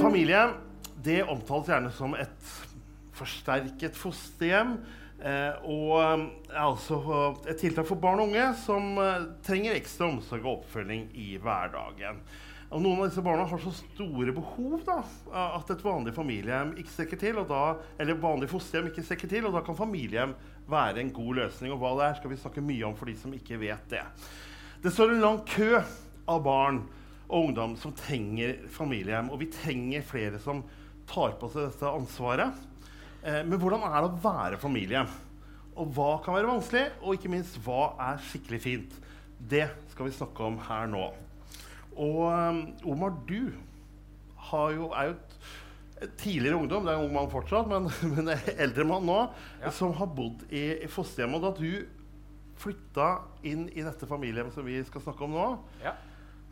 Familie det omtales gjerne som et forsterket fosterhjem. Eh, og er altså et tiltak for barn og unge som eh, trenger ekstra omsorg og oppfølging i hverdagen. Og noen av disse barna har så store behov da, at et vanlig familiehjem ikke strekker til, da, eller vanlig fosterhjem ikke strekker til, og da kan familiehjem være en god løsning. Og hva det er, skal vi snakke mye om for de som ikke vet det. Det står en lang kø av barn og ungdom som trenger familiehjem, og vi trenger flere som tar på seg dette ansvaret. Eh, men hvordan er det å være familie? Og hva kan være vanskelig? Og ikke minst, hva er skikkelig fint? Det skal vi snakke om her nå. Og um, Omar, du jo, er jo et tidligere ungdom, det er en ung mann fortsatt, men, men eldre mann nå, ja. som har bodd i, i fosterhjem. Og da du flytta inn i dette familiehjemmet som vi skal snakke om nå, ja.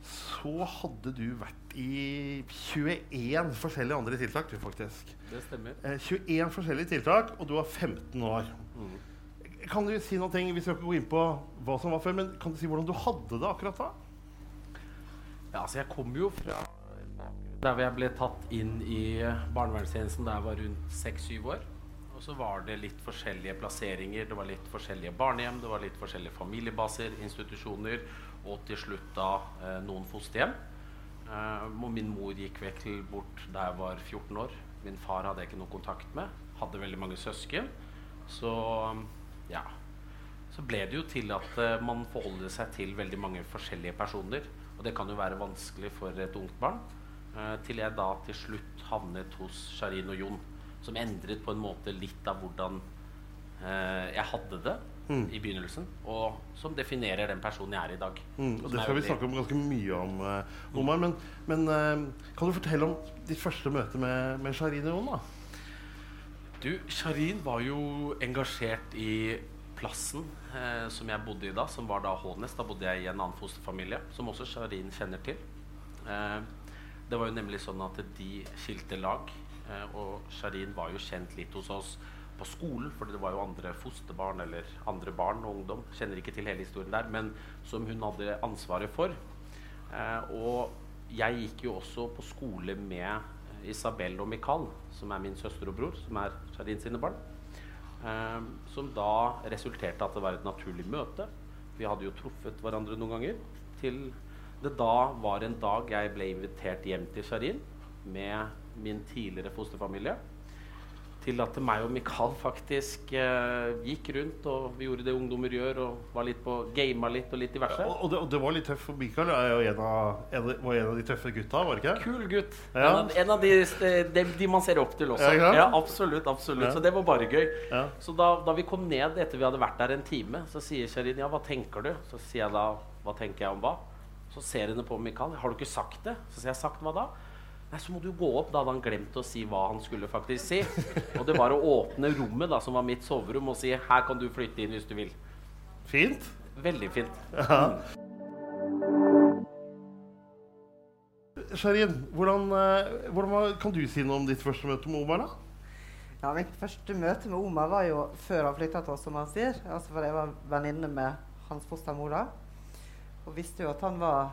Så hadde du vært i 21 forskjellige andre tiltak. Du, faktisk. Det stemmer. Eh, 21 forskjellige tiltak, og du var 15 år. Mm. Kan du si noe, Vi skal ikke gå inn på hva som var før, men kan du si hvordan du hadde det akkurat da? Ja, altså jeg kom jo fra der hvor jeg ble tatt inn i barnevernstjenesten da jeg var rundt 6-7 år. Og så var det litt forskjellige plasseringer. Det var litt forskjellige barnehjem, det var litt forskjellige familiebaser, institusjoner, og til slutt da eh, noen fosterhjem. Eh, min mor gikk vekk til bort da jeg var 14 år. Min far hadde jeg ikke noe kontakt med. Hadde veldig mange søsken. Så ja. Så ble det jo til at eh, man forholder seg til veldig mange forskjellige personer. Og det kan jo være vanskelig for et ungt barn. Til jeg da til slutt havnet hos Sharin og Jon, som endret på en måte litt av hvordan jeg hadde det mm. i begynnelsen. Og som definerer den personen jeg er i dag. Mm, og Det skal vi snakke om ganske mye om, uh, Omar. Men, men kan du fortelle om ditt første møte med, med Sharin da? Du, Sharin var jo engasjert i plassen eh, som jeg bodde i da, som var da Hånes. Da bodde jeg i en annen fosterfamilie, som også Sharin kjenner til. Eh, det var jo nemlig sånn at de skilte lag, eh, og Sharin var jo kjent litt hos oss på skolen, for det var jo andre fosterbarn eller andre barn og ungdom. Kjenner ikke til hele historien der, men som hun hadde ansvaret for. Eh, og jeg gikk jo også på skole med Isabel og Mikael, som er min søster og bror, som er Sharin sine barn. Eh, som da resulterte at det var et naturlig møte. Vi hadde jo truffet hverandre noen ganger. Til det da var en dag jeg ble invitert hjem til Sharin med min tidligere fosterfamilie til at meg og Mikael faktisk eh, gikk rundt og vi gjorde det ungdommer gjør, og var litt på gama litt og litt diverse. Ja, og, det, og, det, var litt tøft, for Mikael er jo en av, en, var en av de tøffe gutta, var det ikke? Kul gutt. Ja. En, av, en, av, de, de, de, man ser opp til også. Ja, ja absolutt. absolutt. Så det var bare gøy. Så da, da, vi kom ned etter vi hadde vært der en time, så sier Sherin ja, hva tenker du? Så sier jeg da hva tenker jeg om hva? Så ser hun på Mikael. Har du ikke sagt det? Så sier jeg sagt hva da? Nei, så må du gå opp. Da hadde han glemt å si hva han skulle faktisk si. Og det var å åpne rommet, da, som var mitt soverom, og si 'her kan du flytte inn hvis du vil'. Fint. Veldig fint. Ja. Sherin, hvordan, eh, hvordan, kan du si noe om ditt første møte med Omar? da? Ja, Mitt første møte med Omar var jo før han flytta til oss, som han sier. Altså for Jeg var venninne med hans fostermor da. Og visste jo at han var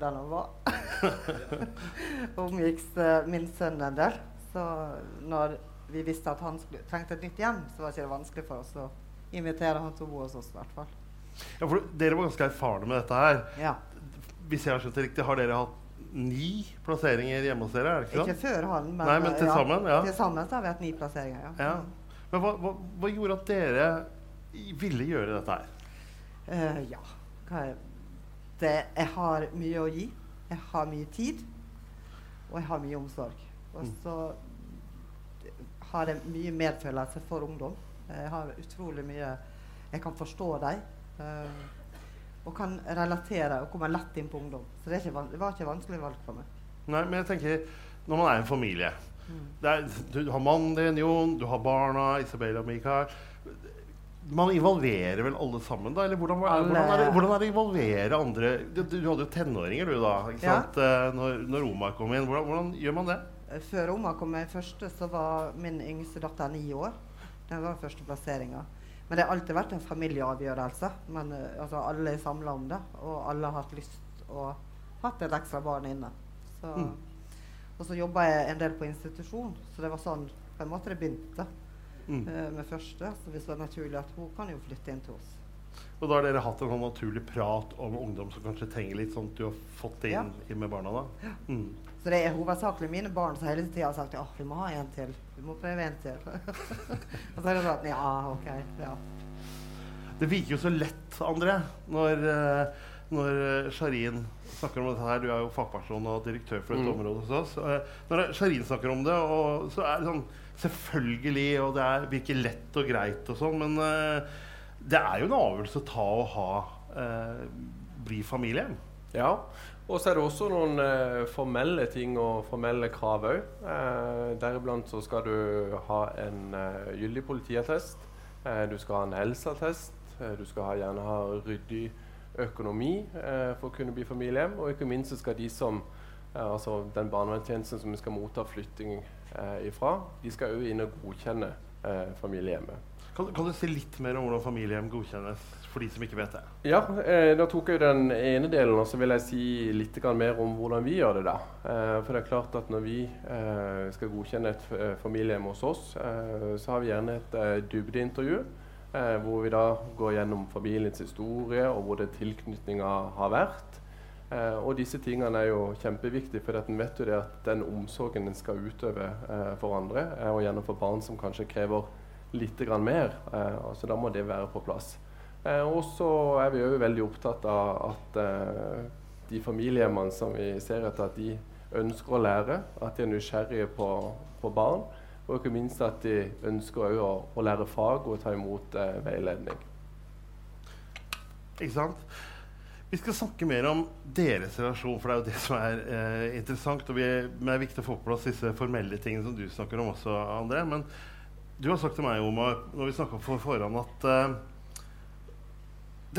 den hun var. Omgikks uh, min sønn en del. Så når vi visste at han trengte et nytt hjem, så var det ikke vanskelig for oss å invitere han til å bo hos oss. Hvert fall. Ja, for Dere var ganske erfarne med dette her. Ja. Hvis jeg har skjønt det riktig, har dere hatt ni plasseringer hjemme hos dere? er det Ikke, ikke før han, men, Nei, men til sammen, ja. til sammen har vi hatt ni plasseringer. Ja. ja. Men hva, hva, hva, gjorde at dere ville gjøre dette her? Uh, ja, hva er det, jeg har mye å gi. Jeg har mye tid, og jeg har mye omsorg. Og mm. så har jeg mye medfølelse for ungdom. Jeg har utrolig mye Jeg kan forstå dem. Uh, og kan relatere og komme lett inn på ungdom. Så det, ikke, det var ikke vanskelig valg for meg. Nei, men jeg tenker, når man er en familie mm. er, Du har mannen din, Jon, du har barna, Isabella og Mikael man involverer vel alle sammen, da? Eller hvordan, hvordan, er, det, hvordan er, det, å involvere andre Du, du hadde jo tenåringer, du, da. ikke? Ja. Eh, når, når Omar kom inn. Hvordan, hvordan, gjør man det? Eh, før Omar kom inn første, så var min yngste datter ni år. Den var første plasseringa. Men det har alltid vært en familieavgjørelse. Men uh, altså, alle er samla om det, og alle har hatt lyst og hatt et ekstra barn inne. Så, mm. Og så jobba jeg en del på institusjon, så det var sånn på en måte det begynte Mm. eh, med første. Så hvis det var naturlig at hun kan jo flytte inn til oss. Og da har dere hatt en sånn naturlig prat om ungdom som kanskje trenger litt sånn at du har fått det inn, inn med barna da? Mm. Så det er hovedsakelig mine barn som hele tida har sagt at vi må ha en til. Vi må prøve en til. og så er det sånn Ja, OK. Ja. Det virker jo så lett, André, når, eh, når Sharin snakker om dette her. Du er jo fagperson og direktør for dette Mm. området hos oss. Eh, Når Sharin snakker om det, og så er det sånn selvfølgelig, og det er, virker lett og greit og sånn, men uh, det er jo en avgjørelse å ta og ha uh, bli familie. Ja. Og så er det også noen eh, formelle ting og formelle krav òg. Deriblant så skal du ha en gyldig politiattest. Du skal ha en helseattest. Du skal ha, gjerne ha ryddig økonomi for å kunne bli familie, Og ikke minst så skal de som altså den barnevernstjenesten som skal motta flytting ifra, de skal òg inn og godkjenne eh, familiehjemmet. Kan, kan du si litt mer om hvordan familiehjem godkjennes for de som ikke vet det? Ja, eh, da tok jeg den ene delen, og så vil jeg si litt mer om hvordan vi gjør det. da. Eh, for det er klart at når vi eh, skal godkjenne et eh, familiehjem hos oss, eh, så har vi gjerne et eh, dybdeintervju. Eh, hvor vi da går gjennom familiens historie, og hvor det tilknytninga har vært. Eh, og disse tingene er jo kjempeviktige, for en vet jo det at den omsorgen en skal utøve eh, for andre, er jo gjerne for barn som kanskje krever litt mer. Eh, altså Da må det være på plass. Eh, og så er vi òg veldig opptatt av at eh, de familiehjemmene som vi ser etter, at de ønsker å lære, at de er nysgjerrige på, på barn. Og ikke minst at de ønsker å, å lære fag og ta imot eh, veiledning. Ikke sant? Vi skal snakke mer om deres relasjon, for det er jo det som er eh, interessant. Og vi, det er viktig å få på plass disse formelle tingene som du snakker om også, André. Men du har sagt til meg, Omar, når vi snakka på forhånd, at eh,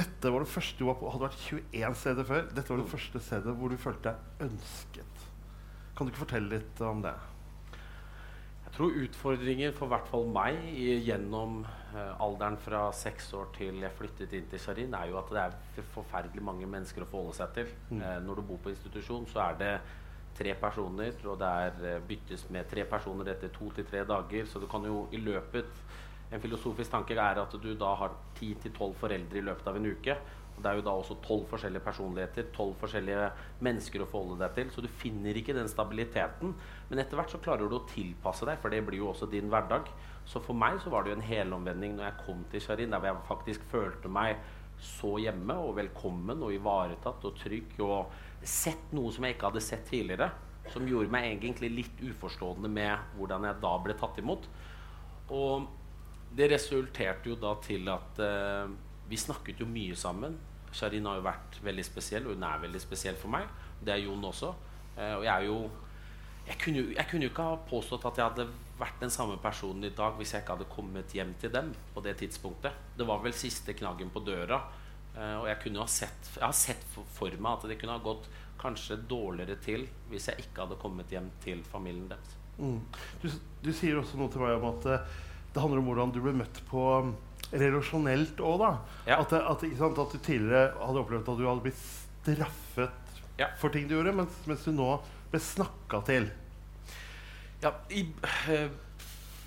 dette var det første du var på. Hadde vært 21 steder før. Dette var det første stedet hvor du følte deg ønsket. Kan du ikke fortelle litt om det? Tror utfordringen for hvert fall meg i, gjennom eh, alderen fra seks år til jeg flyttet inn til Sharin, er jo at det er forferdelig mange mennesker å forholde seg til. Mm. Eh, når du bor på institusjon, så er det tre personer, og det er eh, byttes med tre personer etter to til tre dager. Så du kan jo i løpet En filosofisk tanke er at du da har ti til tolv foreldre i løpet av en uke. Og Det er jo da også tolv forskjellige personligheter, tolv forskjellige mennesker å forholde deg til. Så du finner ikke den stabiliteten. Men etter hvert så klarer du å tilpasse deg, for det blir jo også din hverdag. Så for meg så var det jo en helomvending når jeg kom til Sharin, der jeg faktisk følte meg så hjemme og velkommen og ivaretatt og trygg. Og sett noe som jeg ikke hadde sett tidligere. Som gjorde meg egentlig litt uforstående med hvordan jeg da ble tatt imot. Og det resulterte jo da til at eh, vi snakket jo mye sammen. Sharin har jo vært veldig spesiell, og hun er veldig spesiell for meg. Det er Jon også. Eh, og jeg er jo jeg kunne, jo- ikke ha påstått at jeg hadde vært den samme personen i dag hvis jeg ikke hadde kommet hjem til dem på det tidspunktet. Det var vel siste knaggen på døra. eh, og jeg kunne jo ha sett Jeg har sett for, for meg at det kunne ha gått kanskje dårligere til hvis jeg ikke hadde kommet hjem til familien deres. Mm. Du, du sier også noe til meg om at eh, det handler om hvordan du ble møtt på um, relasjonelt òg, da. Ja. At, at, ikke sant, at du tidligere hadde opplevd at du hadde blitt straffet Ja. for ting du gjorde, mens, mens du nå ble snakka til. Ja, i, uh,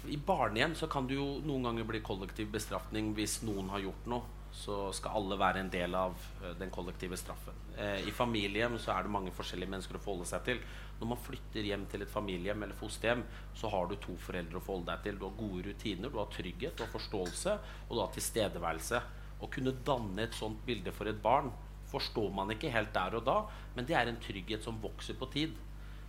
I barnehjem så kan det jo noen ganger bli kollektiv bestraffning hvis noen har gjort noe. Så skal alle være en del av uh, den kollektive straffen. Uh, I familiehjem så er det mange forskjellige mennesker å forholde seg til. Når man flytter hjem til et familiehjem eller fosterhjem, så har du to foreldre å forholde deg til. Du har gode rutiner, du har trygghet, har forståelse, og du har tilstedeværelse. Å kunne danne et sånt bilde for et barn forstår man ikke helt der og da, men det er en trygghet som vokser på tid.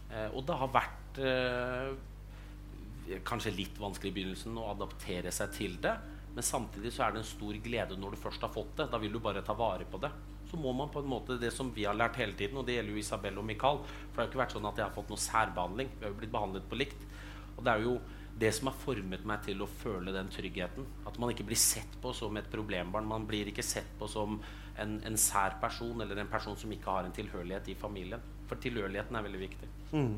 Eh, og det har vært eh, kanskje litt vanskelig i begynnelsen å adaptere seg til det. Men samtidig så er det en stor glede når du først har fått det. Da vil du bare ta vare på det. Så må man på en måte det som vi har lært hele tiden, og det gjelder jo Isabel og Mikael For det har jo ikke vært sånn at jeg har fått noe særbehandling. Vi har jo blitt behandlet på likt. Og det er jo det som har formet meg til å føle den tryggheten. At man ikke blir sett på som et problembarn. Man blir ikke sett på som en, en sær person eller en person som ikke har en tilhørighet i familien. For tilhørigheten er veldig viktig. Mm.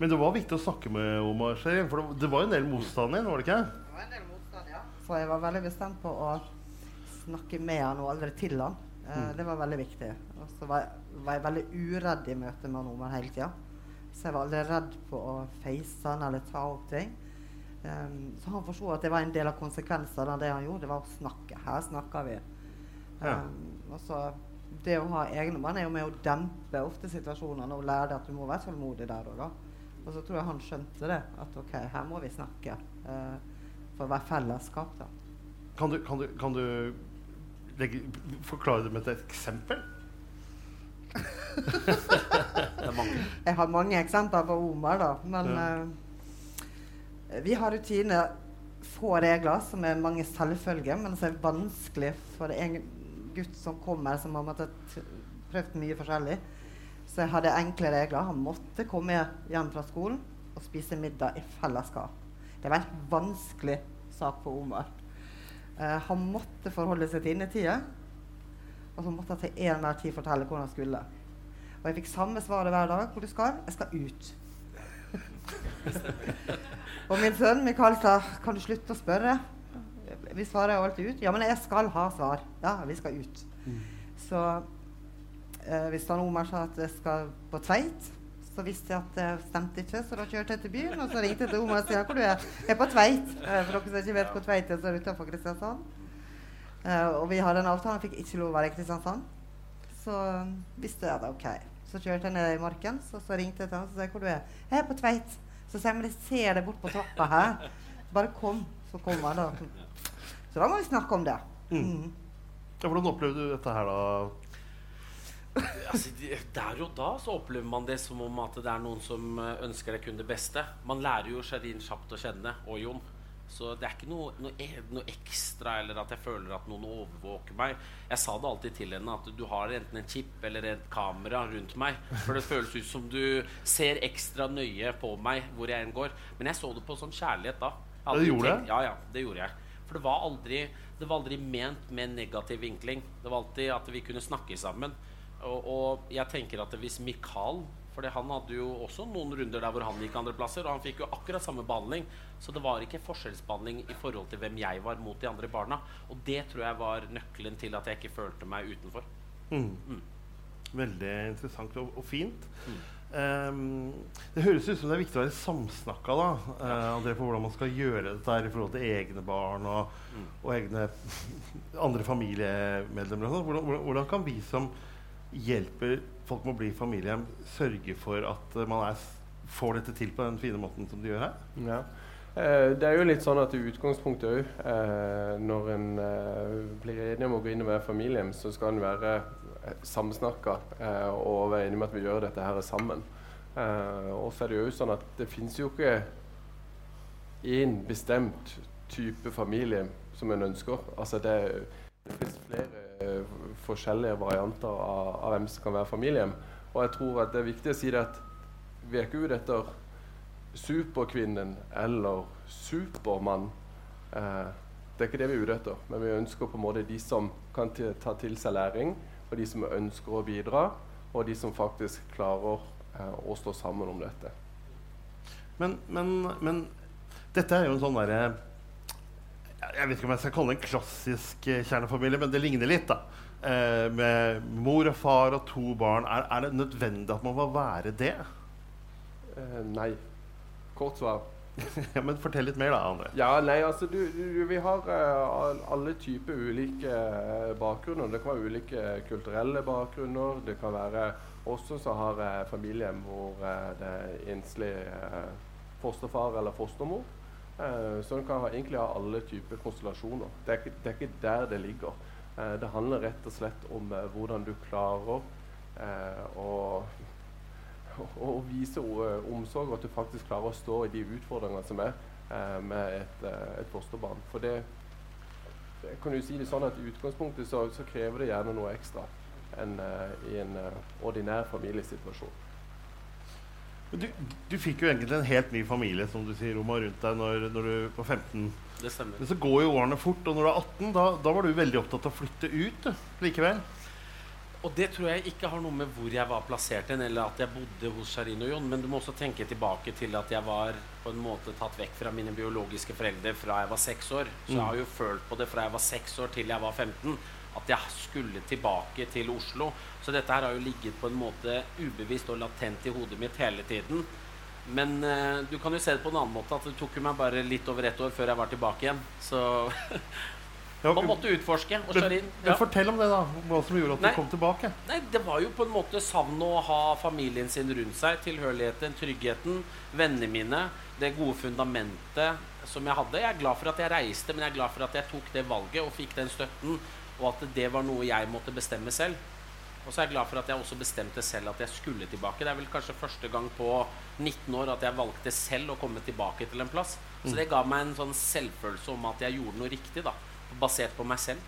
Men det var viktig å snakke med Omar Sherin, for det, det var en del motstand igjen, var det ikke? Det var en del motstand, ja. Så jeg var veldig bestemt på å snakke med han og aldri til han. Eh, Mm. Det var veldig viktig. Og så var, var jeg veldig uredd i møte med han Omar hele tida. Så jeg var aldri redd på å face han eller ta opp ting. Um, så han forsto at det var en del av konsekvensene av det han gjorde. Det var å snakke. Her snakker vi. Ja. Um, og så det å ha egne barn er jo med å dempe ofte situasjonene og lære deg at du må være tålmodig der òg. Og så tror jeg han skjønte det. At ok, her må vi snakke. Eh, for å være fellesskap, da. Kan du, kan du, kan du legge, forklare det med et eksempel? Det er mange. Jeg har mange eksempler på Omar, da. Men Ja. eh, vi har rutiner, få regler, som er mange selvfølger, men som er vanskelig for en gutt som kommer, som har måttet prøvd mye forskjellig. Så jeg hadde enkle regler. Han måtte komme hjem fra skolen og spise middag i fellesskap. Det var en vanskelig sak for Omar. Eh, han måtte forholde seg til innetida. Og så måtte jeg til enhver tid fortelle hvor han skulle. Og jeg fikk samme svaret hver dag. Hvor du skal? Jeg skal ut. og min sønn Mikael sa kan du slutte å spørre. Vi svarer jo alltid ut. Ja, men jeg skal ha svar. Ja, vi skal ut. Så eh, hvis han Omar sa at jeg skal på Tveit, så visste jeg at det stemte ikke, så da kjørte jeg til byen. Og så ringte jeg til Omar og sa hvor du er. Jeg er på Tveit. Eh, for dere som ikke vet hvor Tveit er, så er det utenfor Kristiansand. Eh, og vi hadde en avtale, han fikk ikke lov å være i Kristiansand. Så um, visste jeg det, ok. Så kjørte jeg ned i marken, så, så ringte jeg til han og sa hvor du er. Jeg er på Tveit. Så sier jeg, men jeg ser deg bort på trappa her. Bare kom. Så kom han da. Så da må vi snakke om det. Mm. Mm. Ja, hvordan opplevde du dette her, da? Altså, de- der og da så opplever man det som om at det er noen som eh, ønsker deg kun det beste. Man lærer jo Sherin kjapt å kjenne, og Jon. Så det er ikke noe, noe, e- noe ekstra eller at jeg føler at noen overvåker meg. Jeg sa det alltid til henne at du har enten en chip eller et kamera rundt meg. For det føles ut som du ser ekstra nøye på meg hvor jeg enn går. Men jeg så det på som kjærlighet da. Ja, du gjorde tenkt- Ja, ja, det gjorde jeg. For det var aldri, det var aldri ment med negativ vinkling. Det var alltid at vi kunne snakke sammen. Og, og jeg tenker at hvis Mikael For han hadde jo også noen runder der hvor han gikk andre plasser, og han fikk jo akkurat samme behandling. Så det var ikke forskjellsbehandling i forhold til hvem jeg var mot de andre barna. Og det tror jeg var nøkkelen til at jeg ikke følte meg utenfor. Mm. Veldig interessant og, og fint. Mm. Ehm, det høres ut som det er viktig å være samsnakka da, uh, André, for hvordan man skal gjøre dette her i forhold til egne barn og, Mm. og egne andre familiemedlemmer. sånn. Hvordan, hvordan, hvordan kan vi som hjelper folk med å bli familiehjem, sørge for at eh, man er, får dette til på den fine måten som de gjør her? Ja. Uh, det er jo litt sånn at i utgangspunktet òg, uh, når en eh, blir enig om å gå inn og være familiehjem, så skal en være eh, samsnakka eh, og være enig med at vi gjør dette her sammen. Eh, og så er det jo sånn at det fins jo ikke én bestemt type familie som en ønsker. Altså det, det finnes flere eh, forskjellige varianter av, av hvem som kan være familien. Og jeg tror at det er viktig å si det at vi er ikke ute etter superkvinnen eller supermann. Eh, det er ikke det vi er ute etter, men vi ønsker på en måte de som kan ta til seg læring, og de som ønsker å bidra, og de som faktisk klarer eh, å stå sammen om dette. Men, men, men dette er jo en sånn derre jeg- Jeg vet ikke om jeg skal kalle det en klassisk eh, kjernefamilie, men det ligner litt. da. Eh, med mor og far og to barn. Er, er det nødvendig at man må være det? Eh, nei. Kort svar. ja, men Fortell litt mer, da, André. Ja, nei, altså du, du, Vi har uh, alle typer ulike eh, bakgrunner. Det kan være ulike kulturelle bakgrunner. Det kan være også så har jeg familiehjem hvor eh, det er enslig eh, fosterfar eller fostermor. Eh, så en kan ha, egentlig ha alle typer konstellasjoner. Det er, det er ikke der det ligger. Eh, det handler rett og slett om eh, hvordan du klarer eh, å å vise omsorg, og at du faktisk klarer å stå i de utfordringene som er eh, med et, eh, et fosterbarn. For det, det kan du si det sånn at i utgangspunktet så, så krever det gjerne noe ekstra enn eh, i en eh, ordinær familiesituasjon. Du, du fikk jo egentlig en helt ny familie som du sier, Roma, rundt deg når, når du var 15. Det stemmer. Men så går jo årene fort, og når du er 18, da, da var du veldig opptatt av å flytte ut du, likevel. Og det tror jeg ikke har noe med hvor jeg var plassert hen, eller at jeg bodde hos Sharin og Jon, men du må også tenke tilbake til at jeg var på en måte tatt vekk fra mine biologiske foreldre fra jeg var seks år. Så jeg har jo følt på det fra jeg var seks år til jeg var 15, at jeg skulle tilbake til Oslo. Så dette her har jo ligget på en måte ubevisst og latent i hodet mitt hele tiden. Men eh, du kan jo se det på en annen måte, at det tok jo meg bare litt over ett år før jeg var tilbake igjen. Så Ja, man måtte utforske. Og men, inn. ja. fortell om det, da. Hva som gjorde at Nei. du kom tilbake. Nei, det var jo på en måte savnet å ha familien sin rundt seg. Tilhørigheten, tryggheten, vennene mine. Det gode fundamentet som jeg hadde. Jeg er glad for at jeg reiste, men jeg er glad for at jeg tok det valget og fikk den støtten. Og at det var noe jeg måtte bestemme selv. Og så er jeg glad for at jeg også bestemte selv at jeg skulle tilbake. Det er vel kanskje første gang på 19 år at jeg valgte selv å komme tilbake til en plass. Så det ga meg en sånn selvfølelse om at jeg gjorde noe riktig, da. Basert på meg selv.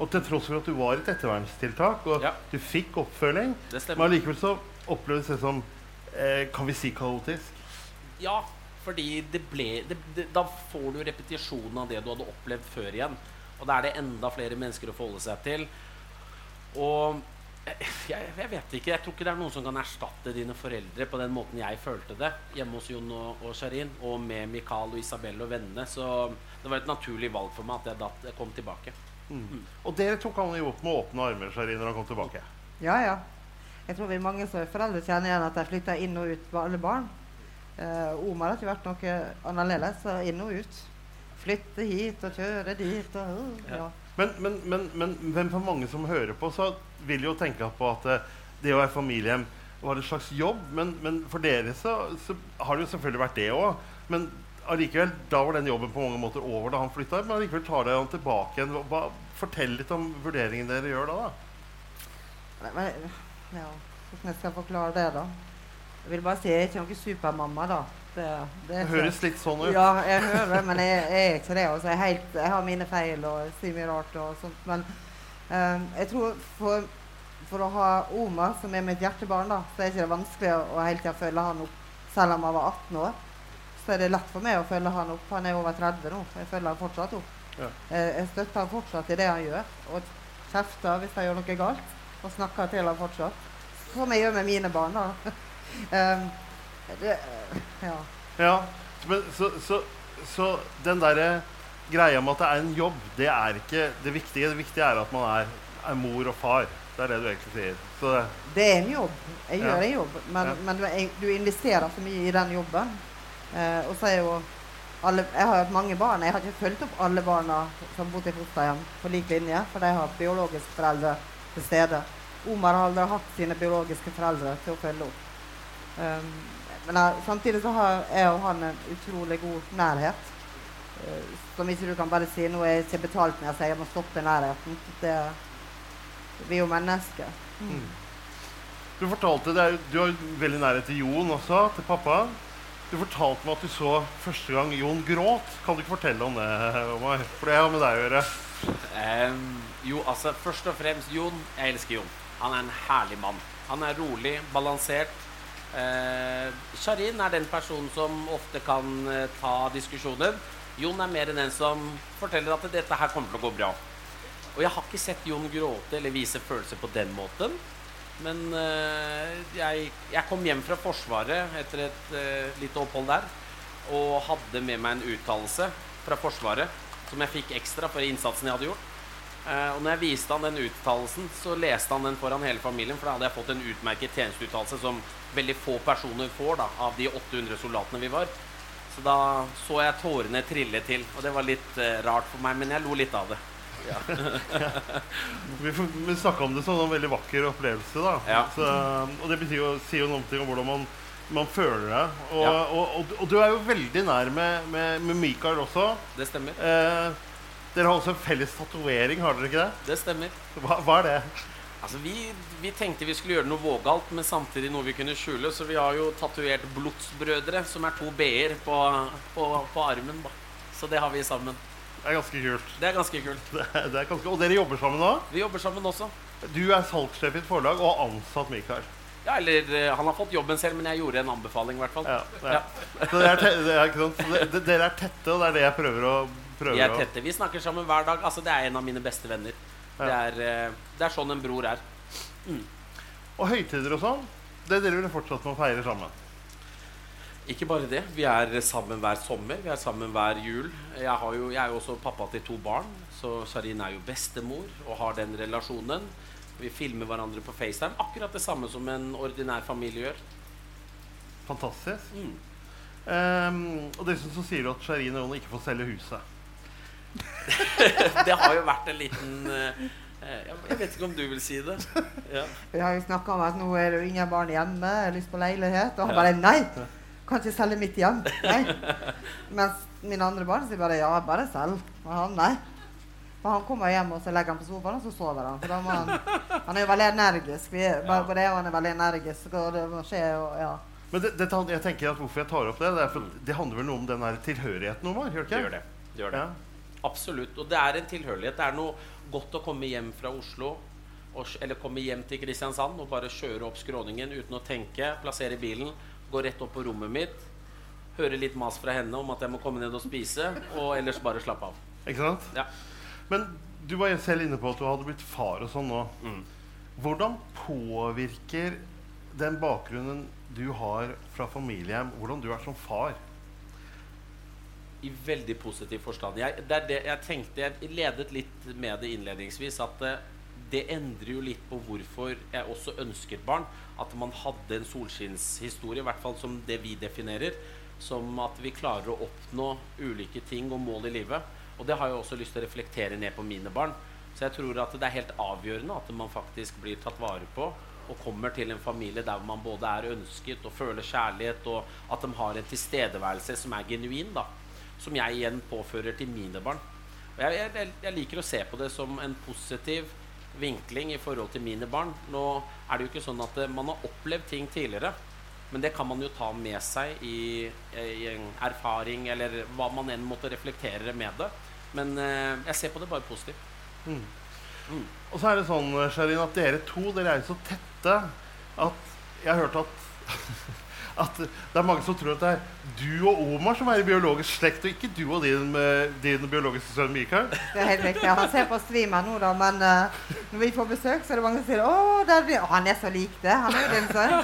Og til tross for at du var et ettervernstiltak, og Ja. du fikk oppfølging, men allikevel så opplevdes det som eh, Kan vi si kaotisk? Ja, fordi det ble det, det, Da får du repetisjonen av det du hadde opplevd før igjen. Og da er det enda flere mennesker å forholde seg til. Og jeg, jeg vet ikke. Jeg tror ikke det er noen som kan erstatte dine foreldre på den måten jeg følte det hjemme hos Jon og, og Sharin, og med Mikael og Isabel og vennene. Så det var et naturlig valg for meg at jeg, datt, jeg kom tilbake. Og dere tok han jo opp med åpne armer Sharin, når han kom tilbake. Ja, ja. Jeg tror vi er mange som er foreldre kjenner igjen at de flytter inn og ut med alle barn. Eh, Omar har ikke vært noe annerledes. så Inn og ut. Flytte hit og kjøre dit og uh, Ja. ja. Men, men, men, men, men for mange som hører på, så vil jo tenke på at eh, det å være familiehjem var en slags jobb. Men, men for dere så, så har det jo selvfølgelig vært det òg. Men allikevel, da var den jobben på mange måter over da han flytta. Men allikevel tar dere han tilbake igjen. Fortell litt om vurderingen dere gjør da. da. Ja, hvordan jeg forklare det, da? Jeg vil bare si jeg er ikke noen supermamma, da. Det, det Det høres litt sånn ut. Ja, jeg hører det, men jeg, jeg er ikke det. Altså, jeg, helt, jeg har mine feil og sier mye rart og sånt. Men eh, jeg tror for, for å ha Oma, som er mitt hjertebarn, da, så er ikke det vanskelig å, å hele tida følge han opp. Selv om han var 18 år, så er det lett for meg å følge han opp. Han er over 30 nå. Jeg følger han fortsatt opp. Ja. Eh, jeg støtter han fortsatt i det han gjør, og kjefter hvis han gjør noe galt. Og snakker til han fortsatt. Som jeg gjør med mine barn. da. um, det, ja. Ja, men så, så, så den derre greia med at det er en jobb, det er ikke det viktige. Det viktige er at man er, er mor og far. Det er det du egentlig sier. Så det, Det er en jobb. Jeg gjør Ja. en jobb, men, Ja. men du, du investerer så mye i den jobben. Eh, og så er jo alle, Jeg har hatt mange barn. Jeg har ikke fulgt opp alle barna som bodde i fosterhjem på lik linje, for de har biologiske foreldre til stede. Omar har aldri hatt sine biologiske foreldre til å følge opp. Um, men uh, samtidig så har jeg og han en utrolig god nærhet. Uh, som ikke du kan bare si nå er jeg ikke betalt med, sier jeg må stoppe nærheten. Det, vi er jo mennesker. mm. Du fortalte det er, Du har veldig nærhet til Jon også, til pappa. Du fortalte meg at du så første gang Jon gråt. Kan du ikke fortelle om det, Omar? For det har med deg å gjøre. Um, jo, altså først og fremst Jon. Jeg elsker Jon. Han er en herlig mann. Han er rolig, balansert. Eh, Sharin er den personen som ofte kan eh, ta diskusjoner. Jon er mer enn den som forteller at dette her kommer til å gå bra. Og jeg har ikke sett Jon gråte eller vise følelser på den måten. Men eh, jeg, jeg kom hjem fra Forsvaret etter et uh, lite opphold der. Og hadde med meg en uttalelse fra Forsvaret som jeg fikk ekstra for innsatsen jeg hadde gjort. Eh, og når jeg viste han den uttalelsen, så leste han den foran hele familien. For da hadde jeg fått en utmerket tjenesteuttalelse som veldig få personer får da, av de 800 soldatene vi var. Så da så jeg tårene trille til, og det var litt uh, rart for meg, men jeg lo litt av det. Ja. Vi, vi snakka om det som en veldig vakker opplevelse. da Ja. så, Og det betyr jo, sier jo noe om hvordan man, man føler det. Og, Ja. og, og, og du er jo veldig nær med, med, med Mikael også. Det stemmer. Eh, dere har også en felles tatovering, har dere ikke det? Det stemmer. Hva, hva er det? Altså, vi, vi tenkte vi skulle gjøre noe vågalt, men samtidig noe vi kunne skjule. Så vi har jo tatovert 'Blodsbrødre', som er to b-er på, på, på armen. da Så det har vi sammen. Det er ganske kult. Det er ganske kult. Det er, det er ganske, og dere jobber sammen nå? Vi jobber sammen også. Du er salgssjef i et forlag og har ansatt Mikael. Ja, eller eh, Han har fått jobben selv, men jeg gjorde en anbefaling, i hvert fall. Ja, ja. Ja. Så er, er, dere er tette, og det er det jeg prøver å prøver Vi er tette. Vi snakker sammen hver dag. Altså, Det er en av mine beste venner. Det, er, eh, det er sånn en bror er. Og høytider og sånn, det dere vil fortsatt med å feire sammen. Ikke bare det. Vi er sammen hver sommer. Vi er sammen hver jul. Jeg, har jo, jeg er jo også pappa til to barn, så Sharin er jo bestemor og har den relasjonen. Vi filmer hverandre på FaceTime. Akkurat det samme som en ordinær familie gjør. Fantastisk. Mm. Um, og dessuten så sier du at Sharin og Jon ikke får selge huset. Det har jo vært en liten eh, Jeg jeg vet ikke om du vil si det. Ja. Vi har jo snakka om at nå er det ingen barn hjemme, jeg har lyst på leilighet. Og han Ja. bare nei! Kan ikke selge mitt hjem. Nei. Mens mine andre barn sier bare ja, bare selg. Og han nei. For han kommer hjem og så legger han på sofaen, og så sover han. For da må han, han er jo veldig energisk. Vi bare på det, og han er veldig energisk, og det må skje, og ja. Men det, det, jeg tenker at hvorfor jeg tar opp det, det, er for, det handler vel noe om den der tilhørigheten, Omar? Gjør det Det ikke? gjør det. det, gjør det. Ja. Absolutt. Og det er en tilhørighet. Det er noe godt å komme hjem fra Oslo eller komme hjem til Kristiansand og bare kjøre opp skråningen uten å tenke, plassere bilen, gå rett opp på rommet mitt, høre litt mas fra henne om at jeg må komme ned og spise, og ellers bare slappe av. Ikke sant? Ja. Men du var selv inne på at du hadde blitt far og sånn nå. Mm. Hvordan påvirker den bakgrunnen du har fra familiehjem, hvordan du er som far? I veldig positiv forstand. Jeg, det er det jeg tenkte Jeg ledet litt med det innledningsvis. At det, det endrer jo litt på hvorfor jeg også ønsket barn. At man hadde en solskinnshistorie, i hvert fall som det vi definerer. Som at vi klarer å oppnå ulike ting og mål i livet. Og det har jeg også lyst til å reflektere ned på mine barn. Så jeg tror at det er helt avgjørende at man faktisk blir tatt vare på. Og kommer til en familie der man både er ønsket og føler kjærlighet, og at de har en tilstedeværelse som er genuin. da som jeg igjen påfører til mine barn. Og jeg, jeg, jeg liker å se på det som en positiv vinkling i forhold til mine barn. Nå er det jo ikke sånn at eh, man har opplevd ting tidligere, men det kan man jo ta med seg i, i en erfaring, eller hva man enn måtte reflektere med det. Men eh, jeg ser på det bare positivt. Og så er det sånn, Sherin, at dere to dere er jo så tette at jeg har hørt at at det er mange som tror at det er du og Omar som er i biologisk slekt, og ikke du og din, eh, din biologiske sønn Mikael. Det er helt riktig. Han ser på streamen nå, da, men uh, når vi får besøk, så er det mange som sier 'Å, der blir Å, han er så lik det. Han er jo din sønn.'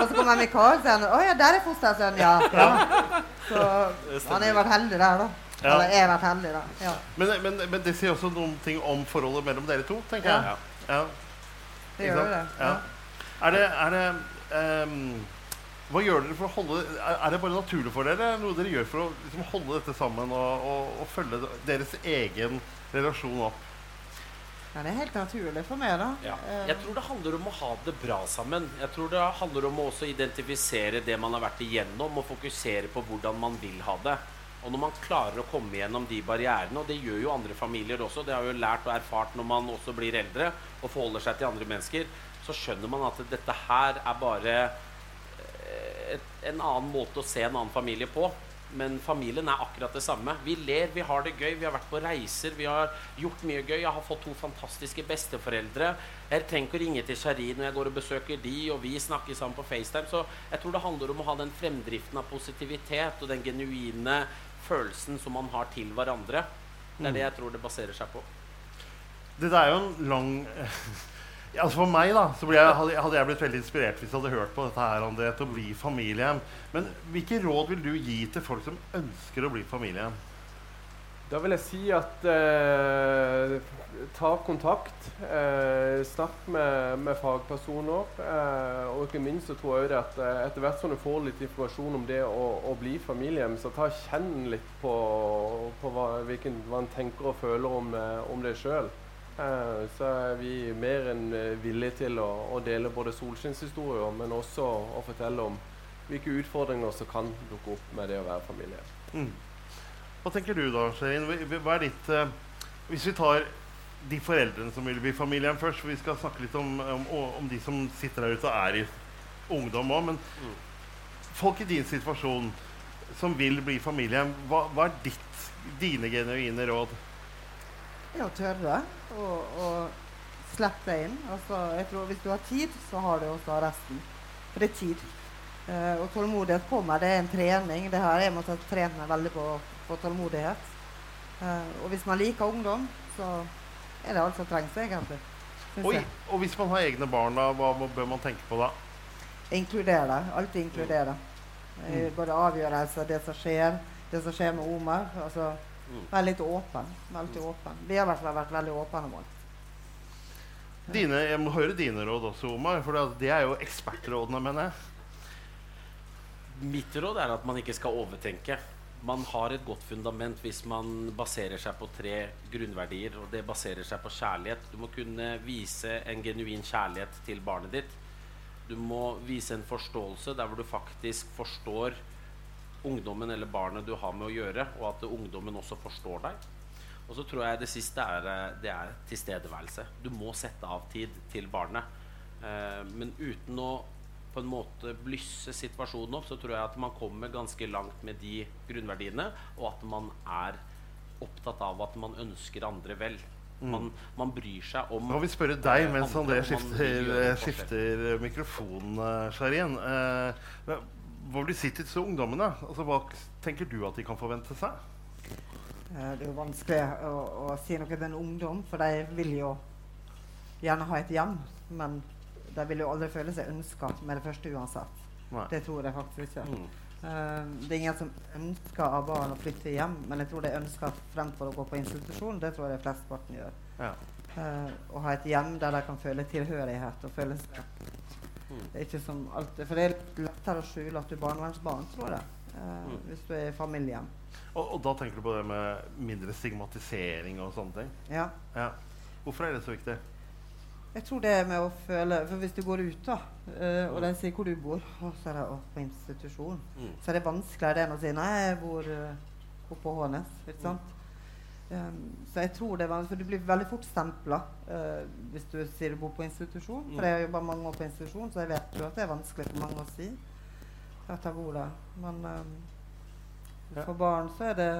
Og så kommer Mikael og sier han, 'Å ja, der er fostersønnen, ja'. ja. Så han har vært heldig der, da. Ja. Eller er vært heldig, da. Ja. Men, men, men det sier også noen ting om forholdet mellom dere to, tenker jeg. Ja. Det gjør det. Er det, er det ehm, Hva gjør dere for å holde Er er det bare naturlig for dere? er Noe dere gjør for å liksom, holde dette sammen og, og, og følge deres egen relasjon opp? Ja, det er helt naturlig for meg, da. Ja. Eh, Jeg tror det handler om å ha det bra sammen. Jeg tror det handler om å også identifisere det man har vært igjennom, og fokusere på hvordan man vil ha det. Og når man klarer å komme gjennom de barrierene, og det gjør jo andre familier også, det har jo lært og erfart når man også blir eldre og forholder seg til andre mennesker, så skjønner man at dette her er bare et, en annen måte å se en annen familie på. Men familien er akkurat det samme. Vi ler, vi har det gøy, vi har vært på reiser, vi har gjort mye gøy. Jeg har fått to fantastiske besteforeldre. Jeg trenger ikke å ringe til Shari når jeg går og besøker de, og vi snakker sammen på FaceTime. Så jeg tror det handler om å ha den fremdriften av positivitet og den genuine følelsen som man har til hverandre. Det er det jeg tror det baserer seg på. Det er jo en lang altså For meg da, så jeg, hadde, jeg blitt veldig inspirert hvis jeg hadde hørt på dette her det til å bli familiehjem. Men hvilke råd vil du gi til folk som ønsker å bli familiehjem? Da vil jeg si at eh, ta kontakt. Eh, snakk med, med fagpersoner. Eh, og ikke minst så tror jeg at eh, etter hvert som du får litt informasjon om det å, å bli familiehjem, så ta kjenn litt på, på hva, hvilken, hva en tenker og føler om, eh, om det sjøl. Eh, så er vi mer enn eh, villige til å, å dele både solskinnshistorier, men også å fortelle om hvilke utfordringer som kan dukke opp med det å være familie. Mm. Hva tenker du da, Sherin? Hva hva er ditt uh, Hvis vi tar de foreldrene som vil bli familien først, for vi skal snakke litt om, om, om de som sitter der ute og er i ungdom òg, men Mm. folk i din situasjon som vil bli familien, hva, hva er ditt, dine genuine råd? Er å tørre og slippe deg inn. Altså, jeg tror Hvis du har tid, så har du også resten. For det er tid. Uh, og tålmodighet kommer. Det er en trening. Det her Jeg måtte trene meg veldig på, på tålmodighet. Uh, og hvis man liker ungdom, så er det alt som trengs, egentlig. Oi, og hvis man har egne barn, da, hva må, bør man tenke på da? Inkludere det. Alltid inkludere. Mm. både avgjørelser, det som skjer, det som skjer med Omar. Altså, Mm. Veldig åpen. Veldig åpen. Vi har i hvert fall vært veldig åpne om alt. Dine, jeg må høre dine råd også, Omar. For det, det er jo ekspertrådene, mener jeg. Mitt råd er at man ikke skal overtenke. Man har et godt fundament hvis man baserer seg på tre grunnverdier. Og det baserer seg på kjærlighet. Du må kunne vise en genuin kjærlighet til barnet ditt. Du må vise en forståelse der hvor du faktisk forstår ungdommen eller barnet du har med å gjøre, og at ungdommen også forstår deg. Og så tror jeg det siste er, eh, det er tilstedeværelse. Du må sette av tid til barnet. Eh, men uten å på en måte blysse situasjonen opp, så tror jeg at man kommer ganske langt med de grunnverdiene, og at man er opptatt av at man ønsker andre vel. Man, man bryr seg om Nå vil vi spørre deg eh, mens andre, André skifter, skifter mikrofonen, eh, Sharin. Eh, hva- vil du si til disse ungdommene? Altså, hva tenker du at de kan forvente seg? Eh, Det er jo vanskelig å, å si noe til en ungdom, for de vil jo gjerne ha et hjem. Men de vil jo aldri føle seg ønska med det første uansett. Nei. Det tror jeg faktisk ikke. Mm. Uh, det er ingen som ønsker av barn å flytte hjem, men jeg tror de ønsker fremfor å gå på institusjon. Det tror jeg flesteparten gjør. Ja. Uh, å ha et hjem der de kan føle tilhørighet og føle seg. Det er ikke som alltid, For det er lettere å skjule at du er barnevernsbarn, tror jeg. eh, Mm. Hvis du er i familien. Og, og da tenker du på det med mindre stigmatisering og sånne ting? Ja. Ja. Hvorfor er det så viktig? Jeg tror det er med å føle For hvis du går ut, da, eh, og de sier hvor du bor, og så er det «Å, på institusjon, Mm. så er det vanskeligere det enn å si nei, jeg bor uh, oppe på Hånes. Ikke sant? Um, så jeg tror det er vanskelig, for du blir veldig fort stempla hvis du sier du bor på institusjon. For jeg har jobba mange år på institusjon, så jeg vet jo at det er vanskelig for mange å si at jeg bor der. Men um, for barn så er det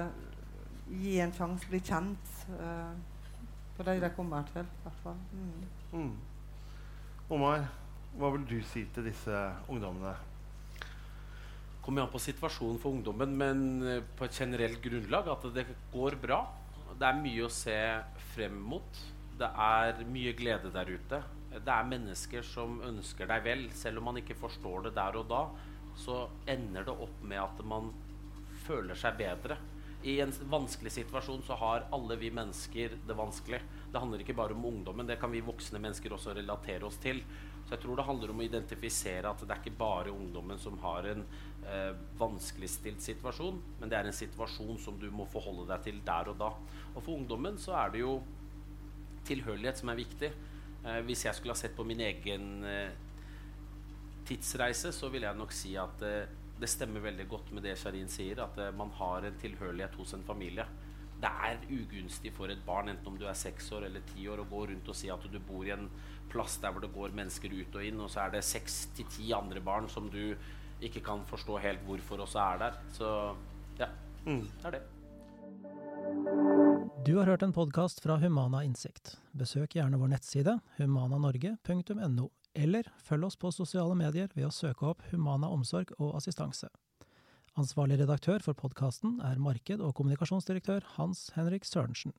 gi en sjanse, bli kjent. Uh, for de de kommer til, i hvert fall. Mm. Mm. Omar, hva vil du si til disse ungdommene? kommer an på situasjonen for ungdommen, men eh, på et generelt grunnlag at det går bra. Det er mye å se frem mot. Det er mye glede der ute. Det er mennesker som ønsker deg vel. Selv om man ikke forstår det der og da, så ender det opp med at man føler seg bedre. I en vanskelig situasjon så har alle vi mennesker det vanskelig. Det handler ikke bare om ungdommen, det kan vi voksne mennesker også relatere oss til. Så jeg tror det handler om å identifisere at det er ikke bare ungdommen som har en eh, vanskeligstilt situasjon, men det er en situasjon som du må forholde deg til der og da. Og for ungdommen så er det jo tilhørighet som er viktig. Eh, hvis jeg skulle ha sett på min egen eh, tidsreise, så vil jeg nok si at eh, det stemmer veldig godt med det Sharin sier, at eh, man har en tilhørighet hos en familie. Det er ugunstig for et barn, enten om du er seks år eller ti år, å gå rundt og si at du bor i en plass der hvor det går mennesker ut og inn, og så er det seks til ti andre barn som du ikke kan forstå helt hvorfor også er der. Så ja, Mm. det er det. Du har hørt en podkast fra Humana Innsikt. Besøk gjerne vår nettside humananorge.no, eller følg oss på sosiale medier ved å søke opp Humana omsorg og assistanse. Ansvarlig redaktør for podkasten er marked- og kommunikasjonsdirektør Hans Henrik Sørensen.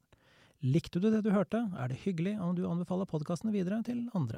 Likte du det du hørte, er det hyggelig om du anbefaler podkasten videre til andre.